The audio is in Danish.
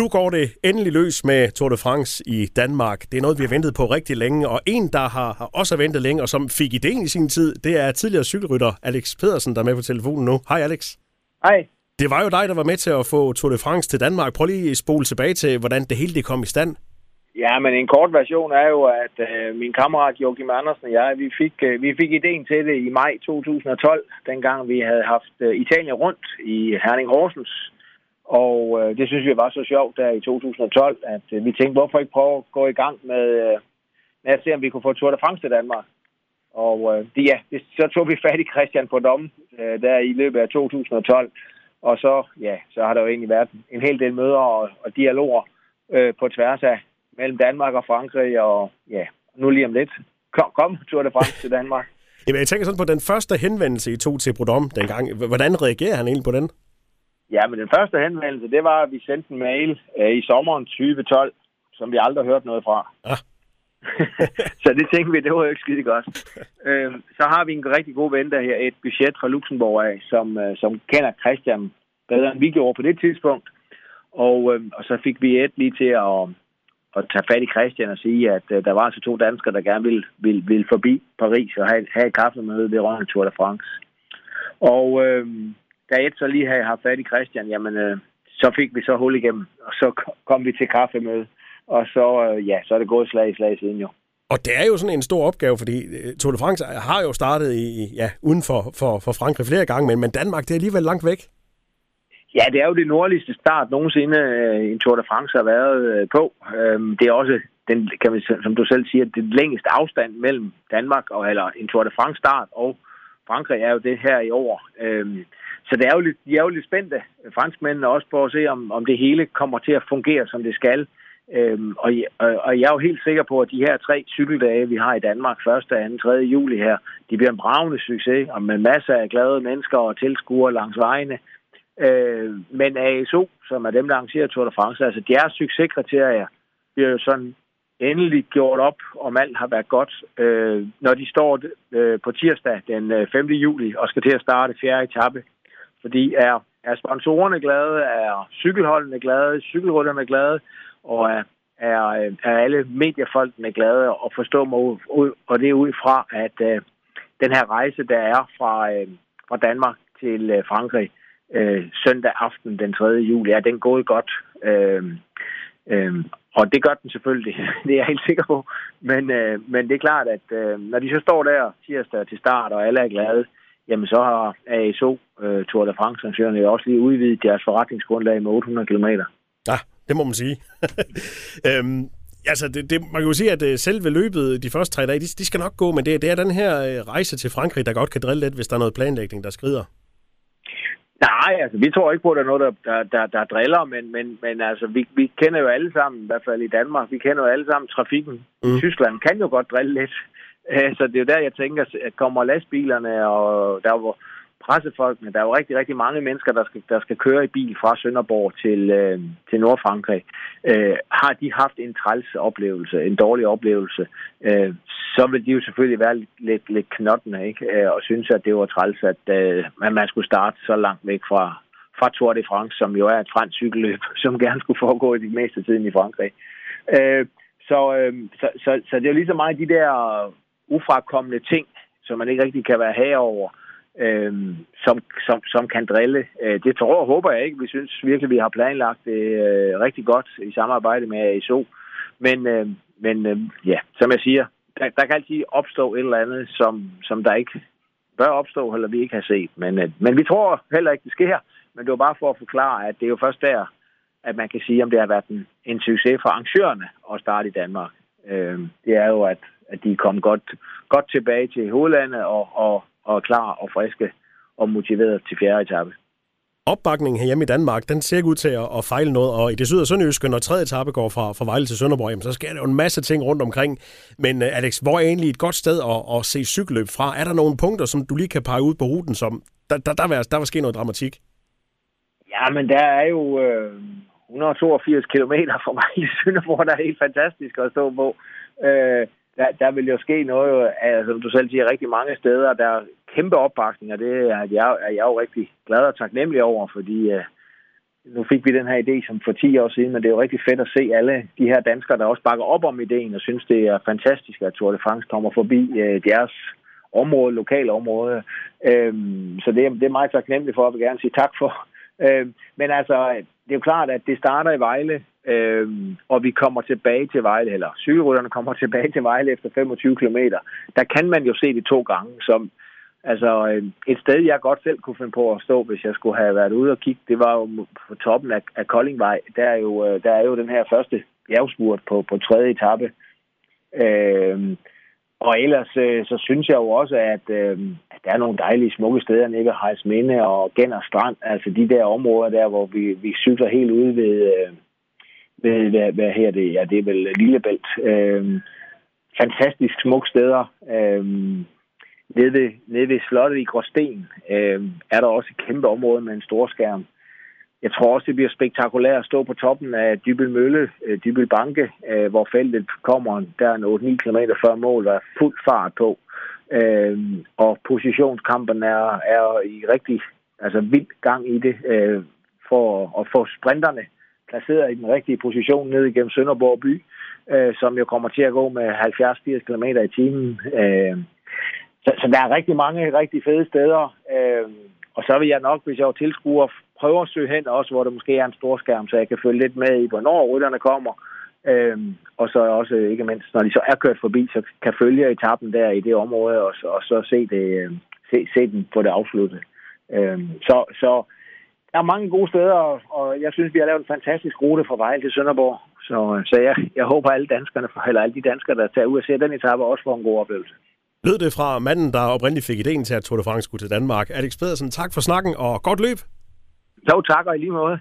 Nu går det endelig løs med Tour de France i Danmark. Det er noget, vi har ventet på rigtig længe, og en, der har, har også ventet længe, og som fik ideen i sin tid, det er tidligere cykelrytter Alex Pedersen, der er med på telefonen nu. Hej Alex. Hej. Det var jo dig, der var med til at få Tour de France til Danmark. Prøv lige at spole tilbage til, hvordan det hele det kom i stand. Ja, men en kort version er jo, at øh, min kammerat Joachim Andersen og jeg, vi fik, øh, vi fik ideen til det i maj 2012, dengang vi havde haft øh, Italien rundt i Herning Horsens og øh, det synes vi var så sjovt der i 2012, at øh, vi tænkte, hvorfor ikke prøve at gå i gang med, øh, med at se, om vi kunne få Tour de France til Danmark. Og øh, det, ja, det, så tog vi fat i Christian på dommen øh, der i løbet af 2012. Og så, ja, så har der jo egentlig været en hel del møder og, og dialoger øh, på tværs af mellem Danmark og Frankrig. Og ja, nu lige om lidt. Kom, kom Tour de France til Danmark. Jamen, jeg tænker sådan på den første henvendelse, I tog til Brodom dengang. Hvordan reagerer han egentlig på den? Ja, men den første henvendelse, det var, at vi sendte en mail øh, i sommeren 2012, som vi aldrig har hørt noget fra. Ah. så det tænkte vi, det var jo ikke skide godt. øhm, så har vi en rigtig god ven der her, et budget fra Luxembourg af, som, øh, som kender Christian bedre end vi gjorde på det tidspunkt. Og, øh, og så fik vi et lige til at, at tage fat i Christian og sige, at øh, der var altså to danskere, der gerne ville, ville, ville forbi Paris og have, have et kaffemøde ved Rønne Tour de France. Og øh, da et så lige havde haft fat i Christian, jamen, øh, så fik vi så hul igennem, og så kom vi til kaffemøde. Og så, øh, ja, så er det gået slag i slag siden jo. Og det er jo sådan en stor opgave, fordi øh, Tour de France har jo startet i, ja, uden for, for, for Frankrig flere gange, men, men Danmark, det er alligevel langt væk. Ja, det er jo det nordligste start nogensinde øh, en Tour de France har været øh, på. Øhm, det er også, den, kan vi, som du selv siger, det længste afstand mellem Danmark og eller en Tour de France start og Frankrig er jo det her i år. Øhm, så det er jo lidt, de er jo lidt spændte, franskmændene også, på at se, om, om det hele kommer til at fungere, som det skal. Øhm, og, og jeg er jo helt sikker på, at de her tre cykeldage, vi har i Danmark, 1., 2., 3. juli her, de bliver en bravende succes, og med masser af glade mennesker og tilskuere langs vejene. Øh, men ASO, som er dem, der arrangerer Tour de France, altså deres succeskriterier, bliver jo sådan endelig gjort op, om alt har været godt, øh, når de står øh, på tirsdag den øh, 5. Juli og skal til at starte fjerde etape fordi er, er sponsorerne glade, er cykelholdene glade, cykelrytterne glade, og er, er, øh, er alle mediefolkene glade og forstå mig ud, og det er ud fra, at øh, den her rejse, der er fra, øh, fra Danmark til øh, Frankrig øh, søndag aften den 3. juli, er den gået godt. Øh, øh, og det gør den selvfølgelig, det er jeg helt sikker på. Men, øh, men det er klart, at øh, når de så står der tirsdag til start, og alle er glade, jamen så har ASO, øh, Tour de France-arrangørerne, jo også lige udvidet deres forretningsgrundlag med 800 km. Ja, det må man sige. øhm, altså, det, det, man kan jo sige, at øh, selve løbet de første tre dage, de, de skal nok gå, men det, det er den her øh, rejse til Frankrig, der godt kan drille lidt, hvis der er noget planlægning, der skrider. Nej, altså vi tror ikke på, at der er noget, der, der, der, der driller, men, men, men altså, vi, vi kender jo alle sammen, i hvert fald i Danmark, vi kender jo alle sammen trafikken. Mm. Tyskland kan jo godt drille lidt. Så det er jo der, jeg tænker, at kommer lastbilerne, og der hvor pressefolkene, der er jo rigtig, rigtig mange mennesker, der skal, der skal køre i bil fra Sønderborg til, øh, til Nordfrankrig. Øh, har de haft en træls oplevelse, en dårlig oplevelse, øh, så vil de jo selvfølgelig være lidt, lidt, lidt knottende, ikke? Øh, og synes, at det var træls, at, øh, at man skulle starte så langt væk fra, fra Tour de France, som jo er et fransk cykelløb, som gerne skulle foregå i de meste tiden i Frankrig. Øh, så, øh, så, så, så det er jo lige så meget de der ufrakommende ting, som man ikke rigtig kan være herover, øh, som, som, som kan drille. Øh, det tror og håber jeg ikke. Vi synes virkelig, vi har planlagt det øh, rigtig godt i samarbejde med ASO. Men, øh, men øh, ja, som jeg siger, der, der kan altid opstå et eller andet, som, som der ikke bør opstå, eller vi ikke har set. Men, øh, men vi tror heller ikke, det sker. Men det var bare for at forklare, at det er jo først der, at man kan sige, om det har været en, en succes for arrangørerne at starte i Danmark. Øh, det er jo, at at de kom godt, godt tilbage til hovedlandet og, og, og klar og friske og motiveret til fjerde etape. Opbakningen her hjemme i Danmark, den ser ikke ud til at, fejle noget, og i det syd- og sønderjyske, når tredje etape går fra, fra Vejle til Sønderborg, jamen, så sker der jo en masse ting rundt omkring. Men uh, Alex, hvor er egentlig et godt sted at, at se cykelløb fra? Er der nogle punkter, som du lige kan pege ud på ruten, som der, der, der, vil, der vil ske noget dramatik? Ja, men der er jo øh, 182 kilometer fra Vejle til Sønderborg, der er helt fantastisk at stå på. Øh, der, der vil jo ske noget, altså, som du selv siger, rigtig mange steder. Der er kæmpe opbakning, og det er jeg, er jeg jo rigtig glad og taknemmelig over, fordi uh, nu fik vi den her idé som for 10 år siden, men det er jo rigtig fedt at se alle de her danskere, der også bakker op om ideen og synes, det er fantastisk, at Tour de France kommer forbi øh, deres område, lokale område. Øhm, så det, det er meget taknemmelig for, at jeg vil gerne sige tak for. Øhm, men altså, det er jo klart, at det starter i Vejle, Øh, og vi kommer tilbage til Vejle, eller cykelrytterne kommer tilbage til Vejle efter 25 km. Der kan man jo se det to gange, som Altså, øh, et sted, jeg godt selv kunne finde på at stå, hvis jeg skulle have været ude og kigge, det var jo på toppen af, af Koldingvej. Der er, jo, øh, der er jo den her første bjergspurt på, på tredje etape. Øh, og ellers øh, så synes jeg jo også, at, øh, at der er nogle dejlige smukke steder nede ved Hejsminde og Genner Strand. Altså de der områder der, hvor vi, vi cykler helt ude ved, øh, ved hvad, hvad her det? Ja, det er vel Lillebælt. Øh, fantastisk smukke steder. Øh, nede ved, nede ved slottet i Gråsten øh, er der også et kæmpe område med en stor skærm. Jeg tror også, det bliver spektakulært at stå på toppen af Dybel Mølle, øh, Dybel Banke, øh, hvor feltet kommer der er 8-9 km før mål, der er fuld fart på. Øh, og positionskampen er, er i rigtig altså vild gang i det, øh, for at få sprinterne placeret i den rigtige position ned igennem Sønderborg by, øh, som jo kommer til at gå med 70-80 km i timen. Øh, så, så der er rigtig mange rigtig fede steder. Øh, og så vil jeg nok, hvis jeg var tilskuer, prøve at søge hen også, hvor der måske er en stor skærm, så jeg kan følge lidt med i, hvornår rytterne kommer. Øh, og så også, ikke mindst, når de så er kørt forbi, så kan følge etappen der i det område, og, og så se, det, øh, se, se den på det afsluttet. Øh, så, så der er mange gode steder, og jeg synes, vi har lavet en fantastisk rute fra Vejle til Sønderborg. Så, så jeg, jeg håber, alle danskerne, eller alle de danskere, der tager ud og ser den etape, også får en god oplevelse lød det fra manden, der oprindeligt fik ideen til, at Tour de France skulle til Danmark. Alex Pedersen, tak for snakken og godt løb. Jo, tak og i lige måde.